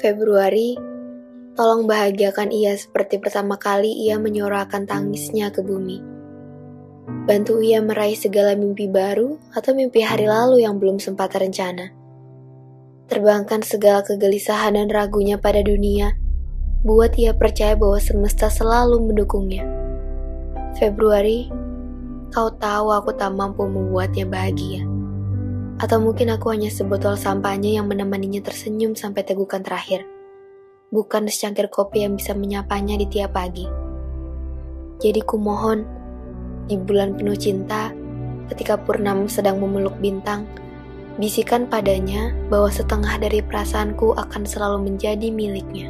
Februari, tolong bahagiakan ia seperti pertama kali ia menyorakan tangisnya ke bumi. Bantu ia meraih segala mimpi baru atau mimpi hari lalu yang belum sempat terencana. Terbangkan segala kegelisahan dan ragunya pada dunia, buat ia percaya bahwa semesta selalu mendukungnya. Februari, kau tahu aku tak mampu membuatnya bahagia. Atau mungkin aku hanya sebotol sampahnya yang menemaninya tersenyum sampai tegukan terakhir. Bukan secangkir kopi yang bisa menyapanya di tiap pagi. Jadi kumohon, di bulan penuh cinta, ketika Purnam sedang memeluk bintang, bisikan padanya bahwa setengah dari perasaanku akan selalu menjadi miliknya.